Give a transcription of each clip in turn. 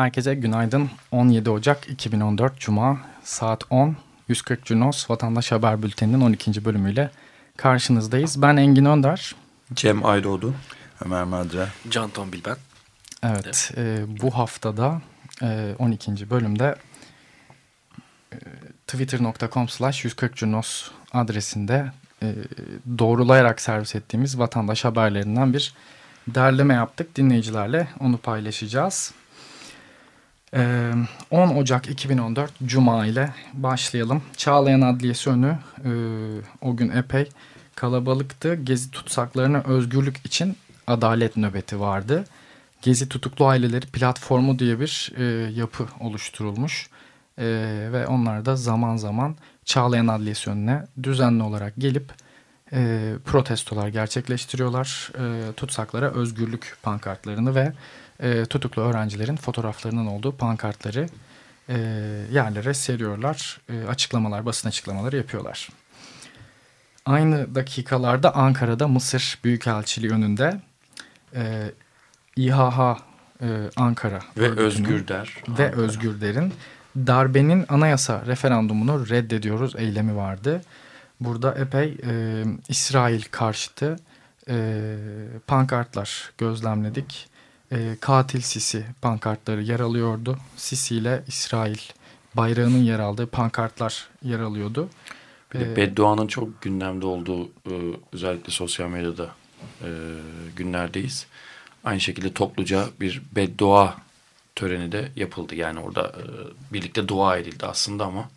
Herkese günaydın. 17 Ocak 2014 Cuma saat 10. 140 Cunos Vatandaş Haber Bülteni'nin 12. bölümüyle karşınızdayız. Ben Engin Önder. Cem Aydoğdu. Ömer Madra. Can Tombil ben. Evet, e, bu haftada e, 12. bölümde e, twitter.com slash 140 Cunos adresinde e, doğrulayarak servis ettiğimiz vatandaş haberlerinden bir derleme yaptık. Dinleyicilerle onu paylaşacağız. E, 10 Ocak 2014 Cuma ile başlayalım. Çağlayan Adliyesi önü o gün epey kalabalıktı. Gezi tutsaklarına özgürlük için adalet nöbeti vardı. Gezi Tutuklu Aileleri Platformu diye bir e, yapı oluşturulmuş. E, ve onlar da zaman zaman Çağlayan Adliyesi önüne düzenli olarak gelip e, protestolar gerçekleştiriyorlar. E, tutsaklara özgürlük pankartlarını ve e, tutuklu öğrencilerin fotoğraflarının olduğu pankartları e, yerlere seriyorlar. E, açıklamalar, basın açıklamaları yapıyorlar. Aynı dakikalarda Ankara'da Mısır Büyükelçiliği önünde e, İHH e, Ankara Ve Özgür Der. ve Özgür Der'in darbenin anayasa referandumunu reddediyoruz eylemi vardı. Burada epey e, İsrail karşıtı e, pankartlar gözlemledik. E, katil Sisi pankartları yer alıyordu. Sisi ile İsrail bayrağının yer aldığı pankartlar yer alıyordu. Bir de E, bedduanın çok gündemde olduğu e, özellikle sosyal medyada e, günlerdeyiz. Aynı şekilde topluca bir beddua töreni de yapıldı. Yani orada e, birlikte dua edildi aslında ama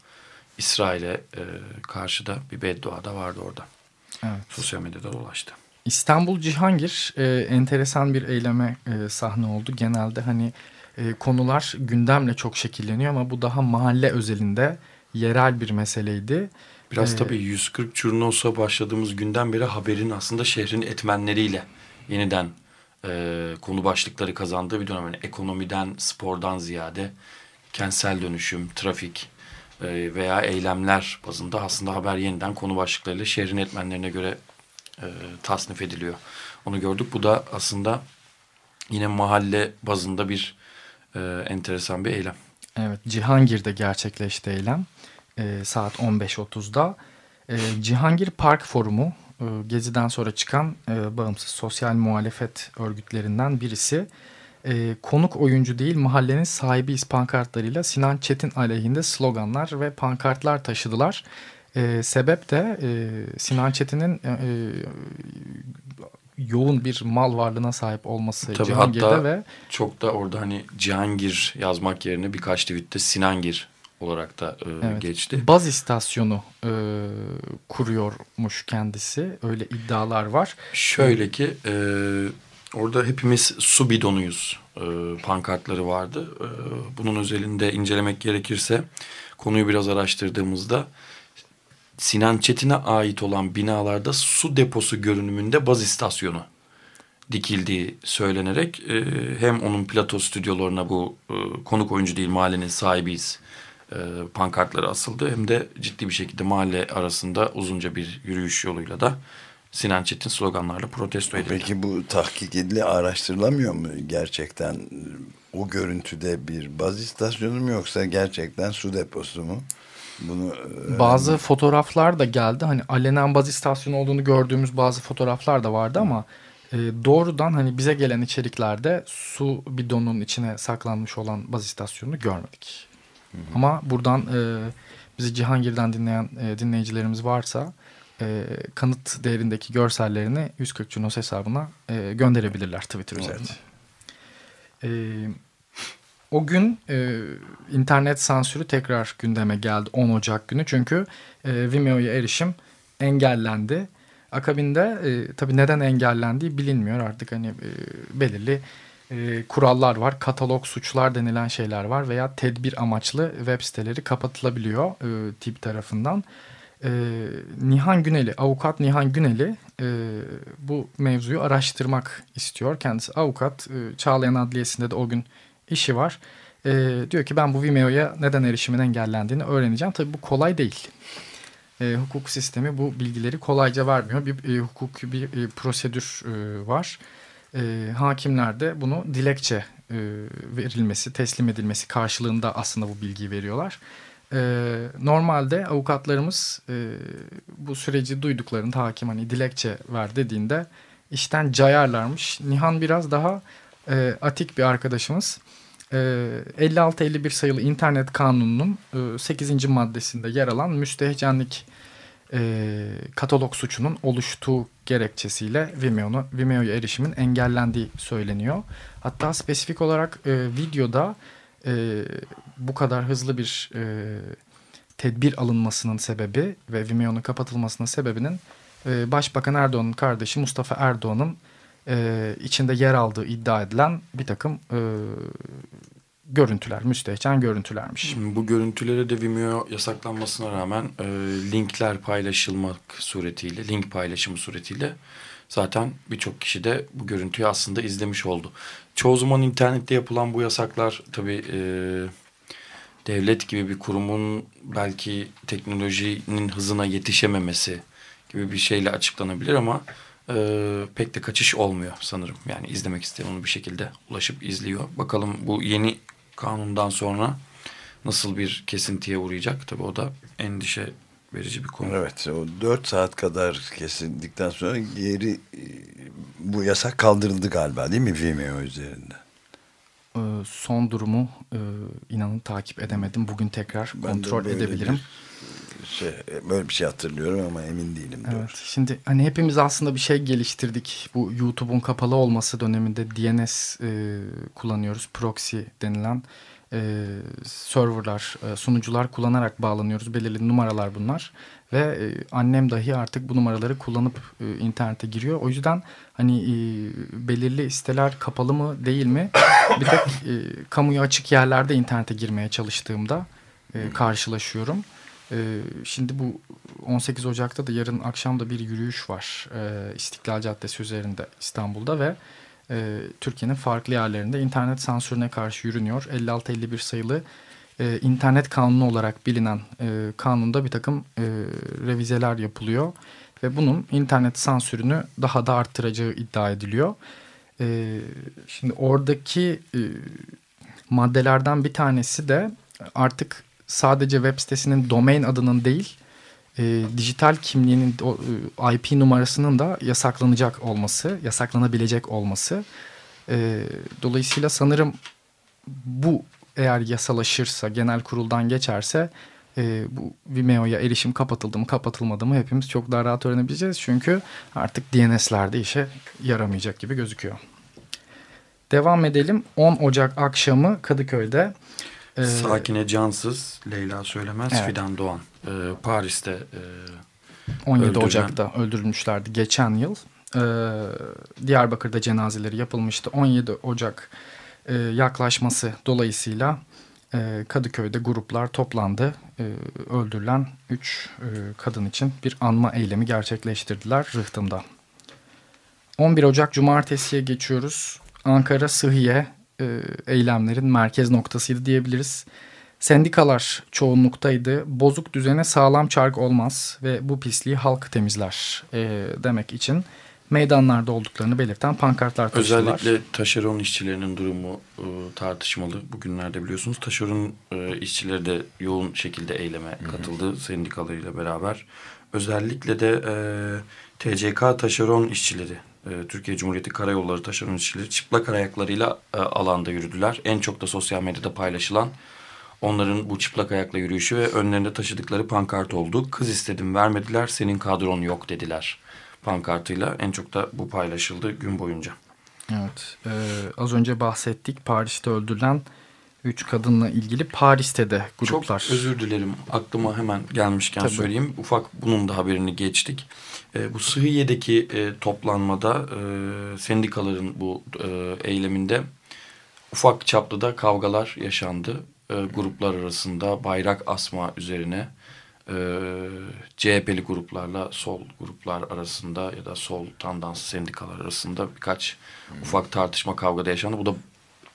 İsrail'e karşı da bir beddua da vardı orada. Evet. Sosyal medyada dolaştı. İstanbul Cihangir e, enteresan bir eyleme e, sahne oldu. Genelde hani e, konular gündemle çok şekilleniyor ama bu daha mahalle özelinde yerel bir meseleydi. Biraz Ee, tabii 140 Curnos'a başladığımız günden beri haberin aslında şehrin etmenleriyle yeniden e, konu başlıkları kazandığı bir dönem. Yani ekonomiden, spordan ziyade kentsel dönüşüm, trafik e, veya eylemler bazında aslında haber yeniden konu başlıklarıyla şehrin etmenlerine göre e, tasnif ediliyor. Onu gördük. Bu da aslında yine mahalle bazında bir e, enteresan bir eylem. Evet Cihangir'de gerçekleşti eylem e, saat 15.30'da. E, Cihangir Park Forumu e, Gezi'den sonra çıkan e, bağımsız sosyal muhalefet örgütlerinden birisi. E, konuk oyuncu değil mahallenin sahibiyiz pankartlarıyla Sinan Çetin aleyhinde sloganlar ve pankartlar taşıdılar. E, sebep de e, Sinan Çetin'in e, e, yoğun bir mal varlığına sahip olması Tabii Cihangir'de hatta ve çok da orada hani Cihangir yazmak yerine birkaç tweette Sinangir olarak da e, Evet. geçti. Baz istasyonu e, kuruyormuş kendisi. Öyle iddialar var. Şöyle ki e, orada hepimiz su bidonuyuz e, pankartları vardı. E, bunun özelinde incelemek gerekirse konuyu biraz araştırdığımızda Sinan Çetin'e ait olan binalarda su deposu görünümünde baz istasyonu dikildiği söylenerek e, hem onun plato stüdyolarına bu e, konuk oyuncu değil mahallenin sahibiyiz e, pankartları asıldı hem de ciddi bir şekilde mahalle arasında uzunca bir yürüyüş yoluyla da Sinan Çetin sloganlarla protesto edildi. Peki bu tahkik edili araştırılamıyor mu gerçekten o görüntüde bir baz istasyonu mu yoksa gerçekten su deposu mu? Bunu e, Bazı fotoğraflar da geldi. Hani alenen baz istasyonu olduğunu gördüğümüz bazı fotoğraflar da vardı ama e, doğrudan hani bize gelen içeriklerde su bidonunun içine saklanmış olan baz istasyonunu görmedik. Ama buradan e, bizi Cihangir'den dinleyen e, dinleyicilerimiz varsa e, kanıt değerindeki görsellerini 140 Cunos hesabına e, gönderebilirler Twitter üzerinden. E, o gün e, internet sansürü tekrar gündeme geldi 10 Ocak günü. Çünkü e, Vimeo'ya erişim engellendi. Akabinde e, tabii neden engellendiği bilinmiyor artık hani e, belirli e, kurallar var. Katalog suçlar denilen şeyler var veya tedbir amaçlı web siteleri kapatılabiliyor e, tip tarafından. E, Nihan Güneli, avukat Nihan Güneli e, bu mevzuyu araştırmak istiyor. Kendisi avukat. E, Çağlayan Adliyesi'nde de o gün işi var. E, diyor ki ben bu Vimeo'ya neden erişimin engellendiğini öğreneceğim. Tabii bu kolay değil. E, hukuk sistemi bu bilgileri kolayca vermiyor. Bir e, hukuki bir e, prosedür e, var. E, hakimler bunu dilekçe e, verilmesi, teslim edilmesi karşılığında aslında bu bilgiyi veriyorlar. E, normalde avukatlarımız e, bu süreci duyduklarında hakim hani dilekçe ver dediğinde işten cayarlarmış. Nihan biraz daha e, atik bir arkadaşımız. 56-51 sayılı internet kanununun 8. maddesinde yer alan müstehcenlik katalog suçunun oluştuğu gerekçesiyle Vimeo'nu Vimeo'ya erişimin engellendiği söyleniyor. Hatta spesifik olarak videoda bu kadar hızlı bir tedbir alınmasının sebebi ve Vimeo'nun kapatılmasının sebebinin Başbakan Erdoğan'ın kardeşi Mustafa Erdoğan'ın e, içinde yer aldığı iddia edilen bir takım e, görüntüler, müstehcen görüntülermiş. Bu görüntülere de Vimeo yasaklanmasına rağmen e, linkler paylaşılmak suretiyle, link paylaşımı suretiyle zaten birçok kişi de bu görüntüyü aslında izlemiş oldu. Çoğu zaman internette yapılan bu yasaklar tabii e, devlet gibi bir kurumun belki teknolojinin hızına yetişememesi gibi bir şeyle açıklanabilir ama e, pek de kaçış olmuyor sanırım. Yani izlemek isteyen onu bir şekilde ulaşıp izliyor. Bakalım bu yeni kanundan sonra nasıl bir kesintiye uğrayacak? Tabii o da endişe verici bir konu. Evet o 4 saat kadar kesildikten sonra geri e, bu yasak kaldırıldı galiba değil mi Vimeo üzerinde? Ee, son durumu e, inanın takip edemedim. Bugün tekrar ben kontrol edebilirim. Şey, böyle bir şey hatırlıyorum ama emin değilim. Evet, doğru. Şimdi hani hepimiz aslında bir şey geliştirdik. Bu YouTube'un kapalı olması döneminde DNS e, kullanıyoruz. Proxy denilen e, serverlar, e, sunucular kullanarak bağlanıyoruz. Belirli numaralar bunlar. Ve e, annem dahi artık bu numaraları kullanıp e, internete giriyor. O yüzden hani e, belirli siteler kapalı mı değil mi? Bir tek e, kamuya açık yerlerde internete girmeye çalıştığımda e, karşılaşıyorum. Ee, şimdi bu 18 Ocak'ta da yarın akşam da bir yürüyüş var e, İstiklal Caddesi üzerinde İstanbul'da ve e, Türkiye'nin farklı yerlerinde internet sansürüne karşı yürünüyor. 56-51 sayılı e, internet kanunu olarak bilinen e, kanunda bir takım revizeler yapılıyor ve bunun internet sansürünü daha da arttıracağı iddia ediliyor. Şimdi oradaki maddelerden bir tanesi de artık sadece web sitesinin domain adının değil e, dijital kimliğinin o, e, IP numarasının da yasaklanacak olması, yasaklanabilecek olması. E, dolayısıyla sanırım bu eğer yasalaşırsa, genel kuruldan geçerse e, bu Vimeo'ya erişim kapatıldı mı kapatılmadı mı hepimiz çok daha rahat öğrenebileceğiz. Çünkü artık DNS'lerde işe yaramayacak gibi gözüküyor. Devam edelim. 10 Ocak akşamı Kadıköy'de ee, Sakine Cansız, Leyla Söylemez, evet. Fidan Doğan. Ee, Paris'te e, 17 öldürülen... Ocak'ta öldürülmüşlerdi geçen yıl. Ee, Diyarbakır'da cenazeleri yapılmıştı. 17 Ocak e, yaklaşması dolayısıyla e, Kadıköy'de gruplar toplandı. E, öldürülen 3 e, kadın için bir anma eylemi gerçekleştirdiler Rıhtım'da. 11 Ocak Cumartesi'ye geçiyoruz. Ankara Sıhhiye eylemlerin merkez noktasıydı diyebiliriz. Sendikalar çoğunluktaydı. Bozuk düzene sağlam çark olmaz ve bu pisliği halk temizler e, demek için meydanlarda olduklarını belirten pankartlar taşıdılar. Özellikle taşeron işçilerinin durumu e, tartışmalı. Bugünlerde biliyorsunuz taşeron e, işçileri de yoğun şekilde eyleme katıldı Hı -hı. sendikalarıyla beraber. Özellikle de e, TCK taşeron işçileri e, Türkiye Cumhuriyeti Karayolları taşeron işçileri çıplak ayaklarıyla e, alanda yürüdüler. En çok da sosyal medyada paylaşılan onların bu çıplak ayakla yürüyüşü ve önlerinde taşıdıkları pankart oldu. Kız istedim vermediler senin kadron yok dediler pankartıyla. En çok da bu paylaşıldı gün boyunca. Evet. E, az önce bahsettik. Paris'te öldürülen üç kadınla ilgili Paris'te de gruplar. Çok özür dilerim. Aklıma hemen gelmişken Tabii. söyleyeyim. Ufak bunun da haberini geçtik. E, bu Sıhhiye'deki e, toplanmada e, sendikaların bu e, eyleminde ufak çaplı da kavgalar yaşandı. E, gruplar arasında bayrak asma üzerine e, CHP'li gruplarla sol gruplar arasında ya da sol tandans sendikalar arasında birkaç hmm. ufak tartışma kavgada yaşandı. Bu da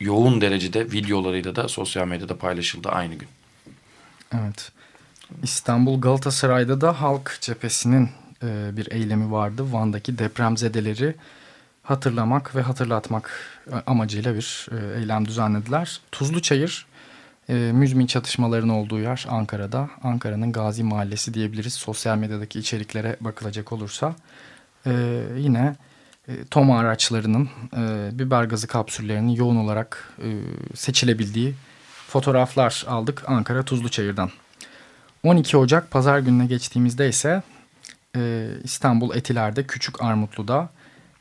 yoğun derecede videolarıyla da sosyal medyada paylaşıldı aynı gün. Evet. İstanbul Galatasaray'da da Halk Cephesi'nin e, bir eylemi vardı. Van'daki depremzedeleri hatırlamak ve hatırlatmak e, amacıyla bir e, eylem düzenlediler. Tuzlu Çayır e, müzmin çatışmaların olduğu yer Ankara'da. Ankara'nın Gazi Mahallesi diyebiliriz. Sosyal medyadaki içeriklere bakılacak olursa. E, yine TOMA araçlarının e, biber gazı kapsüllerinin yoğun olarak e, seçilebildiği fotoğraflar aldık Ankara Tuzluçayır'dan. 12 Ocak pazar gününe geçtiğimizde ise e, İstanbul Etiler'de Küçük Armutlu'da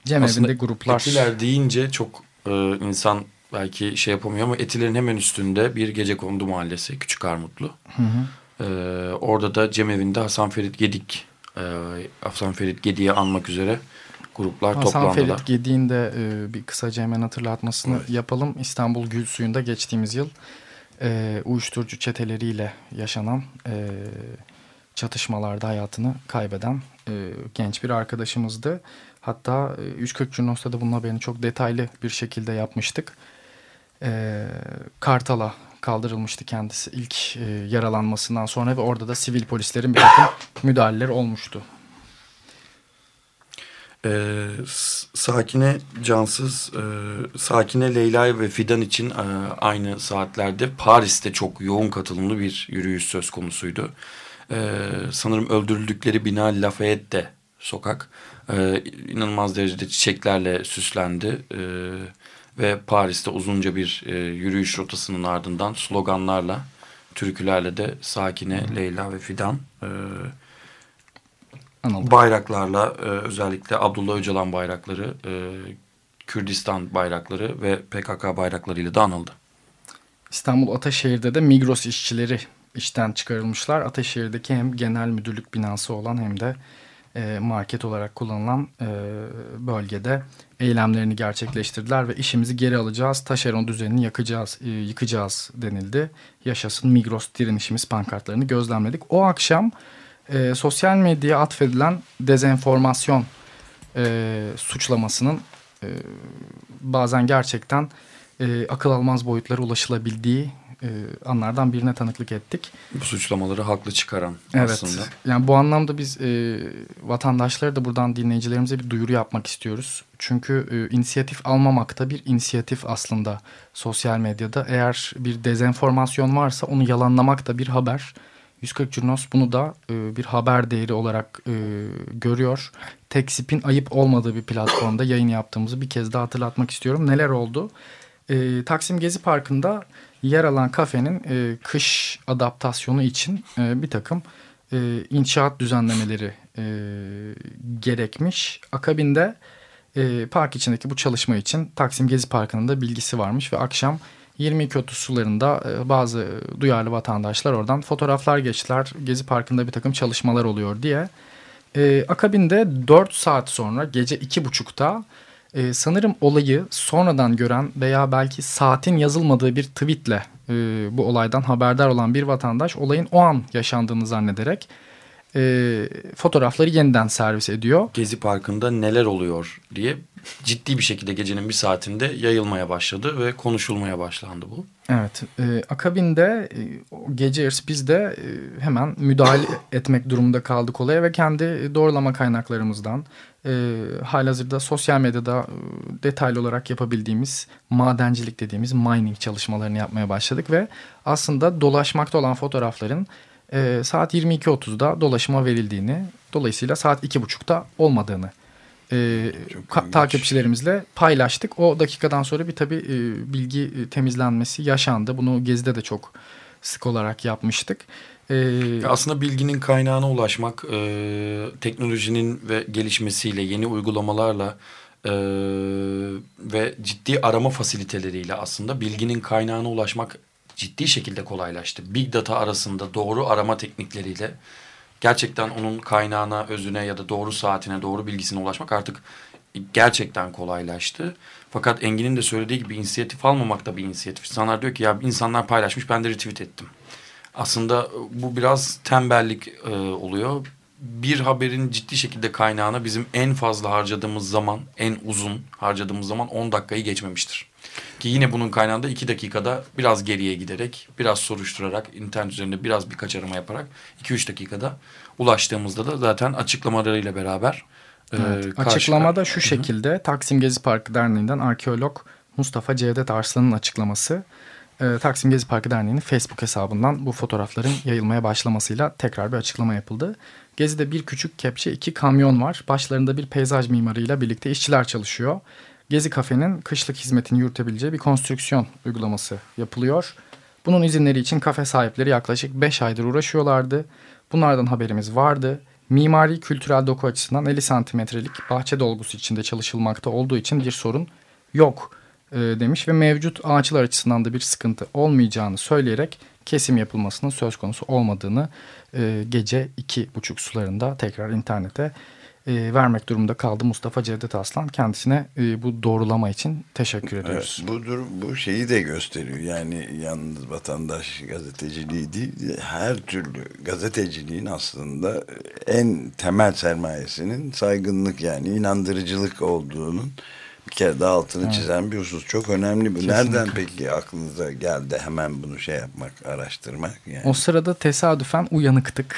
Cemevinde gruplar. Etiler deyince çok e, insan belki şey yapamıyor ama Etiler'in hemen üstünde bir gece kondu mahallesi Küçük Armutlu. Hı hı. E, orada da Cemevinde Hasan Ferit Gedik e, Hasan Ferit Gedik'i anmak üzere gruplar Hasan toplandılar. Hasan Ferit Gedik'in de e, bir kısaca hemen hatırlatmasını evet. yapalım. İstanbul Gül Suyu'nda geçtiğimiz yıl e, uyuşturucu çeteleriyle yaşanan e, çatışmalarda hayatını kaybeden e, genç bir arkadaşımızdı. Hatta 140 e, Cunos'ta da bunun haberini çok detaylı bir şekilde yapmıştık. E, Kartal'a kaldırılmıştı kendisi ilk e, yaralanmasından sonra ve orada da sivil polislerin bir takım müdahaleleri olmuştu. Ee, Sakine Cansız, e, Sakine Leyla ve Fidan için e, aynı saatlerde Paris'te çok yoğun katılımlı bir yürüyüş söz konusuydu. E, sanırım öldürüldükleri bina Lafayette sokak e, inanılmaz derecede çiçeklerle süslendi. E, ve Paris'te uzunca bir e, yürüyüş rotasının ardından sloganlarla, türkülerle de Sakine. Leyla ve Fidan e, bayraklarla e, özellikle Abdullah Öcalan bayrakları, e, Kürdistan bayrakları ve PKK bayraklarıyla da anıldı. İstanbul Ataşehir'de de Migros işçileri işten çıkarılmışlar. Ataşehir'deki hem genel müdürlük binası olan hem de e, market olarak kullanılan e, bölgede eylemlerini gerçekleştirdiler ve işimizi geri alacağız, taşeron düzenini yakacağız, e, yıkacağız denildi. Yaşasın Migros direnişimiz pankartlarını gözlemledik. O akşam sosyal medyaya atfedilen dezenformasyon suçlamasının bazen gerçekten akıl almaz boyutlara ulaşılabildiği e, anlardan birine tanıklık ettik. Bu suçlamaları haklı çıkaran evet, aslında. Yani bu anlamda biz e, vatandaşlara da buradan dinleyicilerimize bir duyuru yapmak istiyoruz. Çünkü e, inisiyatif almamak da bir inisiyatif aslında sosyal medyada. Eğer bir dezenformasyon varsa onu yalanlamak da bir haber. 140 Curnos bunu da e, bir haber değeri olarak e, görüyor. Tekspin ayıp olmadığı bir platformda yayın yaptığımızı bir kez daha hatırlatmak istiyorum. Neler oldu? E, Taksim Gezi Parkı'nda yer alan kafenin e, kış adaptasyonu için e, bir takım e, inşaat düzenlemeleri e, gerekmiş. Akabinde e, park içindeki bu çalışma için Taksim Gezi Parkı'nın da bilgisi varmış ve akşam 22.30 sularında e, bazı duyarlı vatandaşlar oradan fotoğraflar geçtiler. Gezi Parkı'nda bir takım çalışmalar oluyor diye. E, akabinde 4 saat sonra gece 2.30'da ee, sanırım olayı sonradan gören veya belki saatin yazılmadığı bir tweetle e, bu olaydan haberdar olan bir vatandaş olayın o an yaşandığını zannederek e, fotoğrafları yeniden servis ediyor. Gezi Parkı'nda neler oluyor diye ciddi bir şekilde gecenin bir saatinde yayılmaya başladı ve konuşulmaya başlandı bu. Evet. E, akabinde e, gece yarısı biz de e, hemen müdahale etmek durumunda kaldık olaya ve kendi doğrulama kaynaklarımızdan e, halihazırda sosyal medyada e, detaylı olarak yapabildiğimiz madencilik dediğimiz mining çalışmalarını yapmaya başladık ve aslında dolaşmakta olan fotoğrafların e, saat 22.30'da dolaşıma verildiğini dolayısıyla saat 2.30'da olmadığını e, takipçilerimizle paylaştık. O dakikadan sonra bir tabii e, bilgi e, temizlenmesi yaşandı. Bunu Gezi'de de çok sık olarak yapmıştık. Ee, Aslında bilginin kaynağına ulaşmak, e, teknolojinin ve gelişmesiyle, yeni uygulamalarla e, ve ciddi arama fasiliteleriyle aslında bilginin kaynağına ulaşmak ciddi şekilde kolaylaştı. Big data arasında doğru arama teknikleriyle gerçekten onun kaynağına, özüne ya da doğru saatine, doğru bilgisine ulaşmak artık gerçekten kolaylaştı. Fakat Engin'in de söylediği gibi inisiyatif almamak da bir inisiyatif. İnsanlar diyor ki ya insanlar paylaşmış ben de retweet ettim. Aslında bu biraz tembellik e, oluyor. Bir haberin ciddi şekilde kaynağına bizim en fazla harcadığımız zaman, en uzun harcadığımız zaman 10 dakikayı geçmemiştir. Ki yine bunun kaynağında iki dakikada biraz geriye giderek, biraz soruşturarak, internet üzerinde biraz birkaç arama yaparak iki üç dakikada ulaştığımızda da zaten açıklamalarıyla beraber e, evet, Açıklamada şu şekilde Hı-hı. Taksim Gezi Parkı Derneği'nden arkeolog Mustafa Cevdet Arslan'ın açıklaması. E, Taksim Gezi Parkı Derneği'nin Facebook hesabından bu fotoğrafların yayılmaya başlamasıyla tekrar bir açıklama yapıldı. Gezi'de bir küçük kepçe, iki kamyon var. Başlarında bir peyzaj mimarıyla birlikte işçiler çalışıyor. Gezi Kafe'nin kışlık hizmetini yürütebileceği bir konstrüksiyon uygulaması yapılıyor. Bunun izinleri için kafe sahipleri yaklaşık 5 aydır uğraşıyorlardı. Bunlardan haberimiz vardı. Mimari kültürel doku açısından 50 santimetrelik bahçe dolgusu içinde çalışılmakta olduğu için bir sorun yok e, demiş ve mevcut ağaçlar açısından da bir sıkıntı olmayacağını söyleyerek kesim yapılmasının söz konusu olmadığını e, gece iki buçuk sularında tekrar internete e, vermek durumunda kaldı Mustafa Cevdet Aslan. Kendisine e, bu doğrulama için teşekkür ediyoruz. Evet, bu durum bu şeyi de gösteriyor. Yani yalnız vatandaş gazeteciliği değil, her türlü gazeteciliğin aslında en temel sermayesinin saygınlık yani inandırıcılık olduğunun bir kere daha altını evet. çizen bir husus. Çok önemli bu. Nereden peki aklınıza geldi hemen bunu şey yapmak, araştırmak? Yani? O sırada tesadüfen uyanıktık.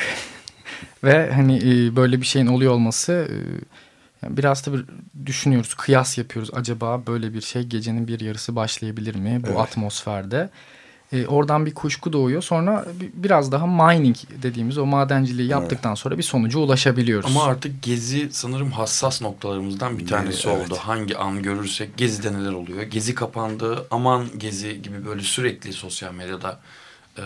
Ve hani e, böyle bir şeyin oluyor olması e, yani biraz da bir düşünüyoruz, kıyas yapıyoruz. Acaba böyle bir şey gecenin bir yarısı başlayabilir mi bu evet. atmosferde? E, oradan bir kuşku doğuyor. Sonra biraz daha mining dediğimiz o madenciliği yaptıktan sonra bir sonuca ulaşabiliyoruz. Ama artık gezi sanırım hassas noktalarımızdan bir tanesi evet. oldu. Hangi an görürsek gezide neler oluyor? Gezi kapandı, aman gezi gibi böyle sürekli sosyal medyada e,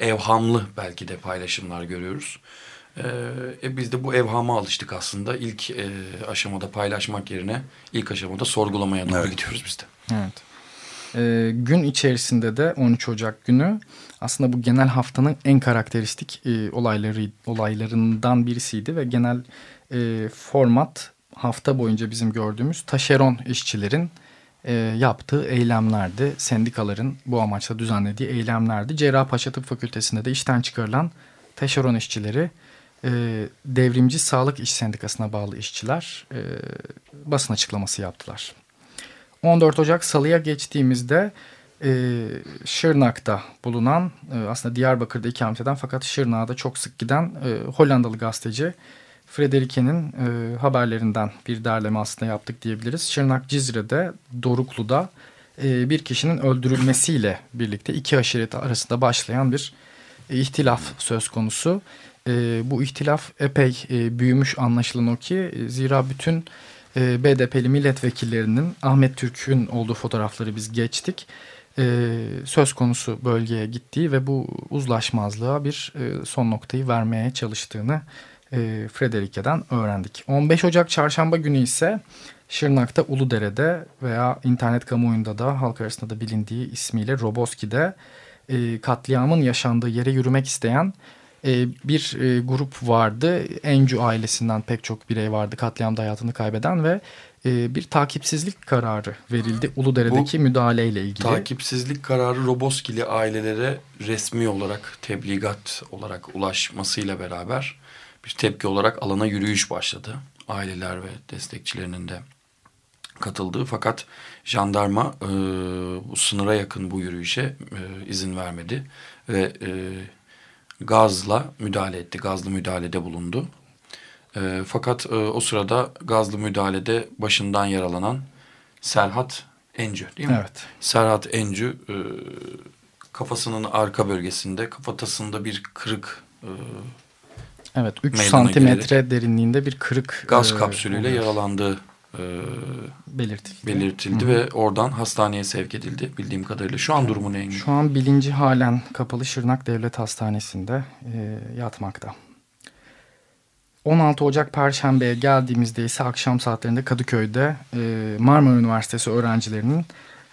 evhamlı belki de paylaşımlar görüyoruz. Ee, e, biz de bu evhama alıştık aslında. İlk e, aşamada paylaşmak yerine ilk aşamada sorgulamaya doğru evet. gidiyoruz biz de. Evet. Ee, gün içerisinde de 13 Ocak günü aslında bu genel haftanın en karakteristik e, olayları olaylarından birisiydi ve genel e, format hafta boyunca bizim gördüğümüz taşeron işçilerin e, yaptığı eylemlerdi. Sendikaların bu amaçla düzenlediği eylemlerdi. Cerrahpaşa Tıp Fakültesi'nde de işten çıkarılan taşeron işçileri e, Devrimci Sağlık İş Sendikası'na bağlı işçiler e, basın açıklaması yaptılar. 14 Ocak Salı'ya geçtiğimizde e, Şırnak'ta bulunan e, aslında Diyarbakır'da ikamet eden fakat Şırnak'a da çok sık giden e, Hollandalı gazeteci Frederike'nin e, haberlerinden bir derleme aslında yaptık diyebiliriz. Şırnak Cizre'de Doruklu'da e, bir kişinin öldürülmesiyle birlikte iki aşiret arasında başlayan bir ihtilaf söz konusu e, bu ihtilaf epey e, büyümüş anlaşılan o ki e, zira bütün e, BDP'li milletvekillerinin Ahmet Türk'ün olduğu fotoğrafları biz geçtik. E, söz konusu bölgeye gittiği ve bu uzlaşmazlığa bir e, son noktayı vermeye çalıştığını e, Frederike'den öğrendik. 15 Ocak çarşamba günü ise Şırnak'ta Uludere'de veya internet kamuoyunda da halk arasında da bilindiği ismiyle Roboski'de e, katliamın yaşandığı yere yürümek isteyen e, bir e, grup vardı. Encu ailesinden pek çok birey vardı katliamda hayatını kaybeden ve e, bir takipsizlik kararı verildi Uludere'deki Bu, müdahaleyle ilgili. Takipsizlik kararı Roboskili ailelere resmi olarak tebligat olarak ulaşmasıyla beraber bir tepki olarak alana yürüyüş başladı. Aileler ve destekçilerinin de katıldığı fakat jandarma e, bu sınıra yakın bu yürüyüşe e, izin vermedi ve e, gazla müdahale etti. Gazlı müdahalede bulundu. E, fakat e, o sırada gazlı müdahalede başından yaralanan Serhat Encü değil mi? Evet. Serhat Encü e, kafasının arka bölgesinde kafatasında bir kırık e, Evet 3 santimetre derinliğinde bir kırık gaz e, kapsülüyle oluyor. yaralandığı e, belirtildi, belirtildi Hı ve oradan hastaneye sevk edildi bildiğim kadarıyla. Şu an durumu ne? Şu an bilinci halen kapalı Şırnak Devlet Hastanesi'nde e, yatmakta. 16 Ocak Perşembe'ye geldiğimizde ise akşam saatlerinde Kadıköy'de e, Marmara Üniversitesi öğrencilerinin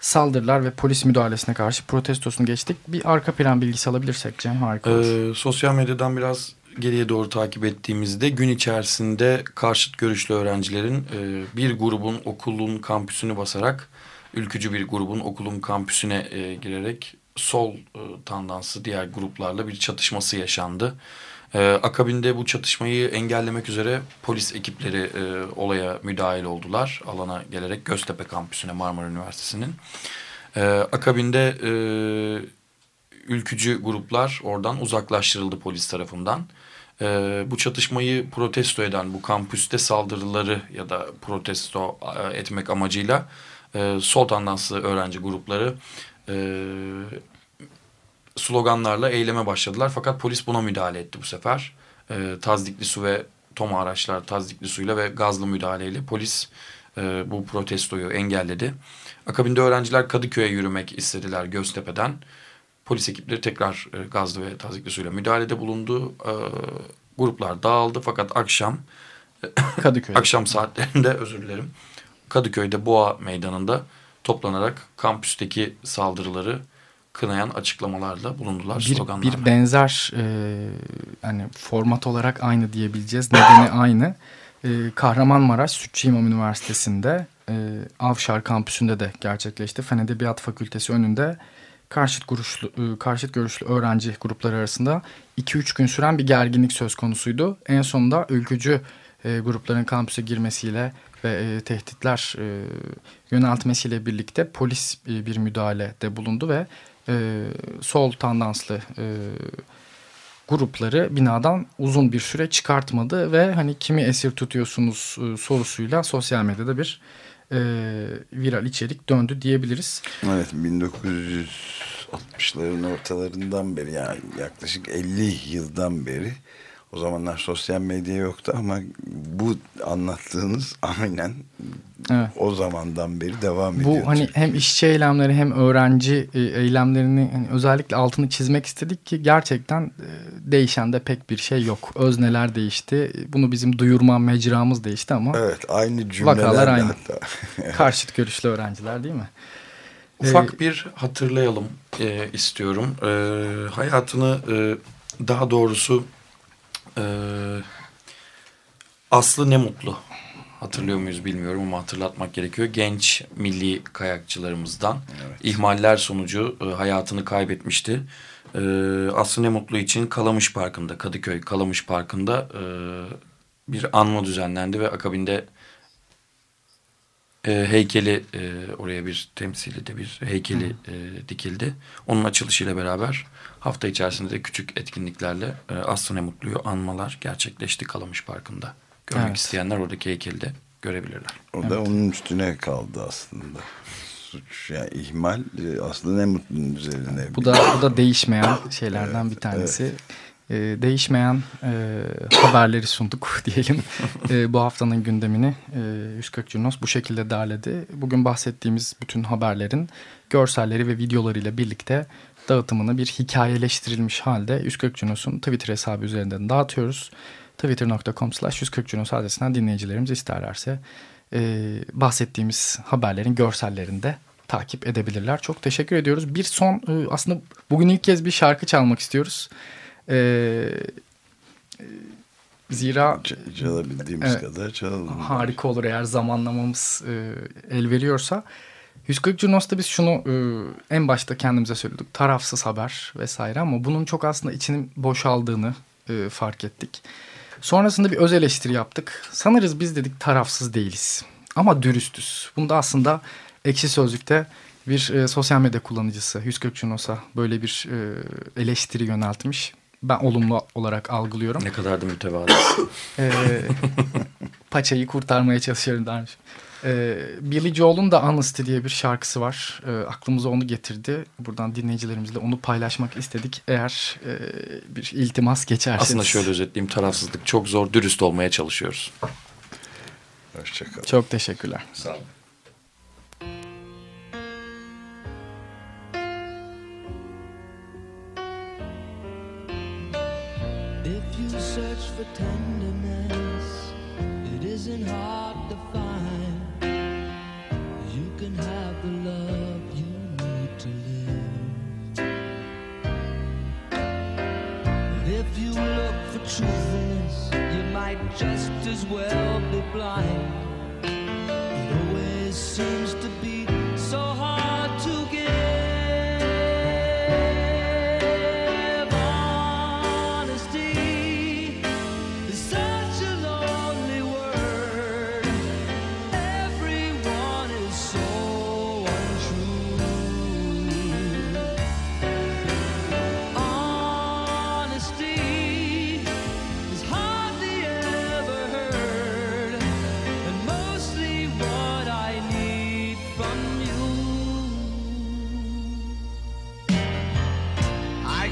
saldırılar ve polis müdahalesine karşı protestosunu geçtik. Bir arka plan bilgisi alabilirsek Cem harika olur. Ee, sosyal medyadan biraz geriye doğru takip ettiğimizde gün içerisinde karşıt görüşlü öğrencilerin e, bir grubun okulun kampüsünü basarak ülkücü bir grubun okulun kampüsüne e, girerek sol e, tandansı diğer gruplarla bir çatışması yaşandı. E, akabinde bu çatışmayı engellemek üzere polis ekipleri e, olaya müdahil oldular. Alana gelerek Göztepe kampüsüne Marmara Üniversitesi'nin. E, akabinde e, ülkücü gruplar oradan uzaklaştırıldı polis tarafından. E, bu çatışmayı protesto eden bu kampüste saldırıları ya da protesto e, etmek amacıyla e, sol tandanslı öğrenci grupları e, sloganlarla eyleme başladılar. Fakat polis buna müdahale etti bu sefer. E, tazdikli su ve toma araçlar tazdikli suyla ve gazlı müdahaleyle polis e, bu protestoyu engelledi. Akabinde öğrenciler Kadıköy'e yürümek istediler Göztepe'den. Polis ekipleri tekrar e, gazlı ve tazdikli suyla müdahalede bulundu. E, gruplar dağıldı fakat akşam Kadıköy akşam saatlerinde özür dilerim. Kadıköy'de Boğa Meydanı'nda toplanarak kampüsteki saldırıları kınayan açıklamalarla bulundular bir, sloganlarla. Bir benzer e, hani format olarak aynı diyebileceğiz. Nedeni aynı. E, Kahramanmaraş Sütçü İmam Üniversitesi'nde e, Avşar kampüsünde de gerçekleşti. Fen Edebiyat Fakültesi önünde karşıt görüşlü, e, karşıt görüşlü öğrenci grupları arasında 2-3 gün süren bir gerginlik söz konusuydu. En sonunda ülkücü e, grupların kampüse girmesiyle ve e, tehditler yöneltmesiyle birlikte polis bir müdahalede bulundu ve sol tandanslı grupları binadan uzun bir süre çıkartmadı ve hani kimi esir tutuyorsunuz sorusuyla sosyal medyada bir e, viral içerik döndü diyebiliriz. Evet 1960'ların ortalarından beri yani yaklaşık 50 yıldan beri o zamanlar sosyal medya yoktu ama bu anlattığınız aynen evet. o zamandan beri devam ediyor. Bu hani hem işçi eylemleri hem öğrenci e, eylemlerini hani özellikle altını çizmek istedik ki gerçekten e, değişen de pek bir şey yok. Özneler değişti. Bunu bizim duyurma mecramız değişti ama Evet, aynı cümleler vakalar aynı. Hatta. Karşıt görüşlü öğrenciler değil mi? Ufak ee, bir hatırlayalım e, istiyorum. E, hayatını e, daha doğrusu ee, Aslı ne mutlu. Hatırlıyor muyuz bilmiyorum ama hatırlatmak gerekiyor. Genç milli kayakçılarımızdan evet. ihmaller sonucu e, hayatını kaybetmişti. E, Aslı ne mutlu için Kalamış Parkı'nda, Kadıköy Kalamış Parkı'nda e, bir anma düzenlendi ve akabinde e, heykeli e, oraya bir temsili de bir heykeli e, dikildi. Onun açılışıyla beraber hafta içerisinde de küçük etkinliklerle e, Aslı Ne Mutlu'yu anmalar gerçekleşti Kalamış Parkı'nda. Görmek evet. isteyenler oradaki heykeli de görebilirler. O evet. da onun üstüne kaldı aslında. Suç yani ihmal e, aslında ne mutlunun üzerine. Bu da bu da değişmeyen şeylerden evet, bir tanesi. Evet e, değişmeyen e, haberleri sunduk diyelim. e, bu haftanın gündemini e, 140 Cunos bu şekilde derledi. Bugün bahsettiğimiz bütün haberlerin görselleri ve videolarıyla birlikte dağıtımını bir hikayeleştirilmiş halde 140 Cunos'un Twitter hesabı üzerinden dağıtıyoruz. Twitter.com slash 140 Cunos adresinden dinleyicilerimiz isterlerse e, bahsettiğimiz haberlerin görsellerini de takip edebilirler. Çok teşekkür ediyoruz. Bir son e, aslında bugün ilk kez bir şarkı çalmak istiyoruz. E, zira çalabildiğimiz evet, kadar çalalım. Harika olur eğer zamanlamamız e, el veriyorsa. 140 Junos'ta biz şunu e, en başta kendimize söyledik. Tarafsız haber vesaire ama bunun çok aslında içinin boşaldığını e, fark ettik. Sonrasında bir öz eleştiri yaptık. Sanırız biz dedik tarafsız değiliz. Ama dürüstüz. Bunda aslında ekşi sözlükte bir e, sosyal medya kullanıcısı 140 Junos'a böyle bir e, eleştiri yöneltmiş ben olumlu olarak algılıyorum. Ne kadar da mütevazı. ee, paçayı kurtarmaya çalışıyorum dermiş. Ee, Billy Joel'un da Honesty diye bir şarkısı var. Ee, aklımıza onu getirdi. Buradan dinleyicilerimizle onu paylaşmak istedik. Eğer e, bir iltimas geçerseniz. Aslında şöyle özetleyeyim. Tarafsızlık çok zor. Dürüst olmaya çalışıyoruz. Hoşçakalın. Çok teşekkürler. Sağ olun. Search for tenderness, it isn't hard to find. You can have the love you need to live. But if you look for truthfulness, you might just as well be blind.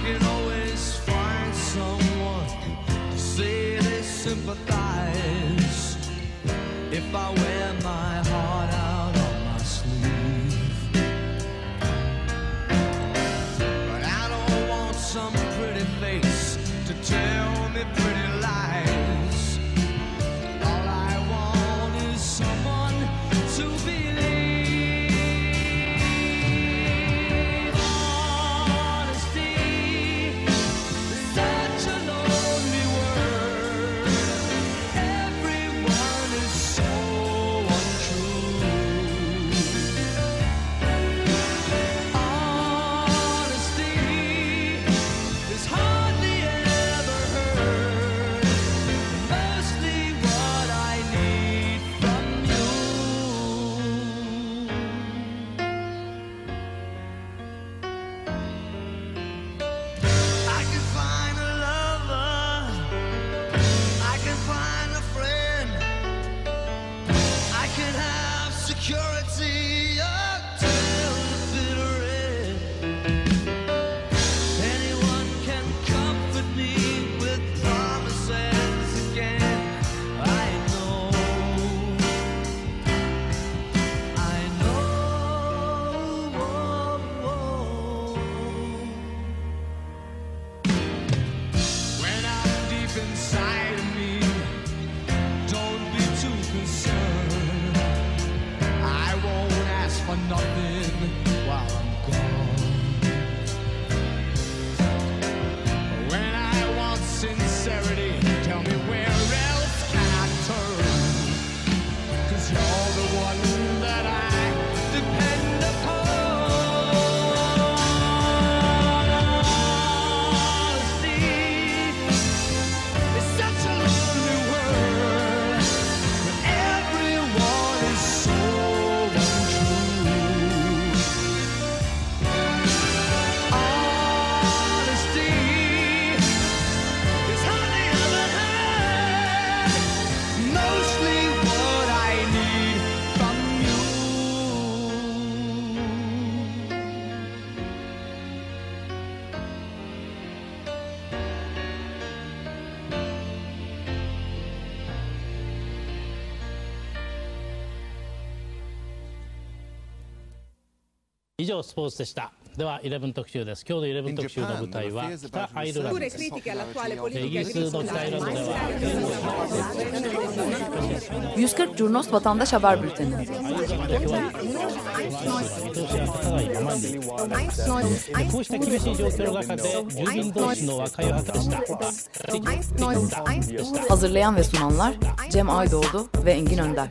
Can always find someone to say they sympathize. If I wear 以上スポーツでした」では11特集です今日の11特集の舞台は北アイルランド Pure です critiche all'attuale イ politica ギリスの北アイルランドでは 140 Curnos Vatandaş Haber Bülteni 見通しが立たないままにこうした厳しい状況の中で住民同士の和解を図りました。 Hazırlayan ve sunanlar Cem Aydoğdu ve Engin Önder